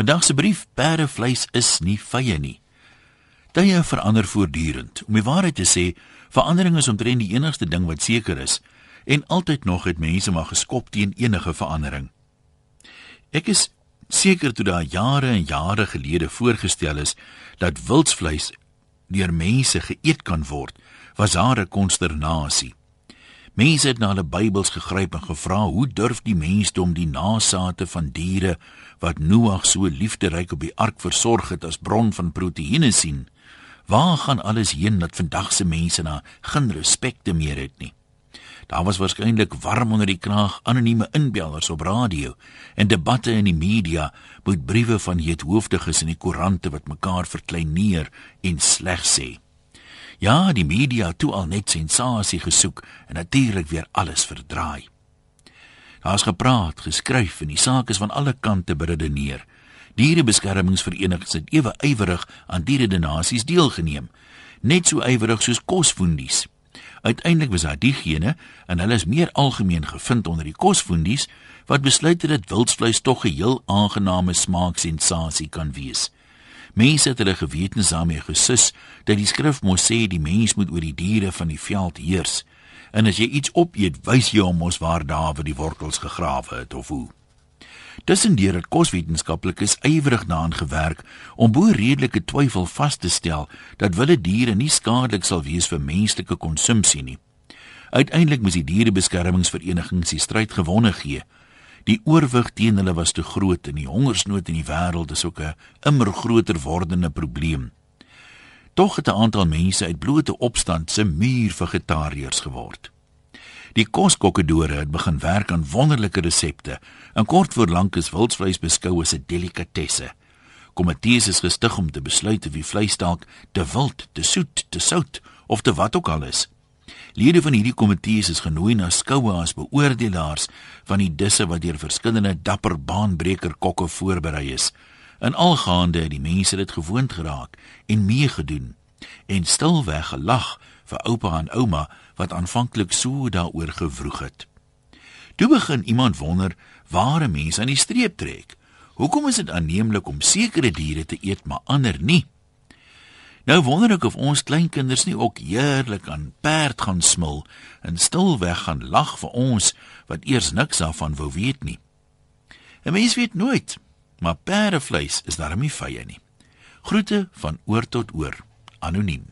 Vandag se brief: Perdevleis is nie vye nie. Tye verander voortdurend. Om die waarheid te sê, verandering is omtrent die enigste ding wat seker is en altyd nog het mense maar geskop teen enige verandering. Ek is seker toe daar jare en jare gelede voorgestel is dat wildsvleis deur mense geëet kan word, was daar 'n konsternasie. Mense het na hulle Bybels gegryp en gevra, hoe durf die mensdom die nageslagte van diere wat Noag so liefderyk op die ark versorg het as bron van proteïene sien? Waar gaan alles heen dat vandag se mense na geen respek meer het nie? Daar was waarskynlik warm onder die kraag anonieme inbellers op radio en debatte in die media met briewe van heethoofdiges in die koerante wat mekaar verkleineer en sleg sê. Ja, die media toe al net sensasie gesoek en natuurlik weer alles verdraai. Daar's gepraat, geskryf en die saak is van alle kante beredeneer. Dierebeskermingsverenigings het ewe ywerig aan dieredonasies deelgeneem, net so ywerig soos kosfoendies. Uiteindelik was daar diegene en hulle is meer algemeen gevind onder die kosfoendies wat besluit het dat wildsvleis tog 'n heel aangename smaaksensasie kan wees. Mense het hulle gewetens daarmee gesus dat die skrif mos sê die mens moet oor die diere van die veld heers. En as jy iets opeet, wys jy hom mos waar Dawid die wortels gegrawe het of hoe. Tussendeur het koswetenskaplikes ywerig daaraan gewerk om bo redelike twyfel vas te stel dat wilde diere nie skadelik sal wees vir menslike konsumpsie nie. Uiteindelik moes die dierebeskermingsverenigings die stryd gewonne gee. Die oorwig teen hulle was te groot en die hongersnood in die wêreld is ook 'n immer groter wordende probleem. Tog het 'n aantal mense uit blote opstand se muur vegetariërs geword. Die koskokkedore het begin werk aan wonderlike resepte en kort voor lank is wildsvleis beskou as 'n delikatesse. Komitees is gestig om te besluit of die vleis dalk te wild, te soet, te sout of te wat ook al is. Lede van hierdie komitees is genooi na skoue as beoordelaars van die disse wat deur verskillende dapper baanbreker kokke voorberei is. In algaande het die mense dit gewoond geraak en meegedoen en stilweg gelag vir oupa en ouma wat aanvanklik so daaroor gewroeg het. Toe begin iemand wonder waar 'n mens aan die streep trek. Hoekom is dit aanneemlik om sekere diere te eet maar ander nie? Nou wonder ek of ons kleinkinders nie ook heerlik aan perd gaan smil en stilweg gaan lag vir ons wat eers niks daarvan wou weet nie. 'n Mens weet nooit, maar perdevleis is darem nie vye nie. Groete van oor tot oor, anoniem.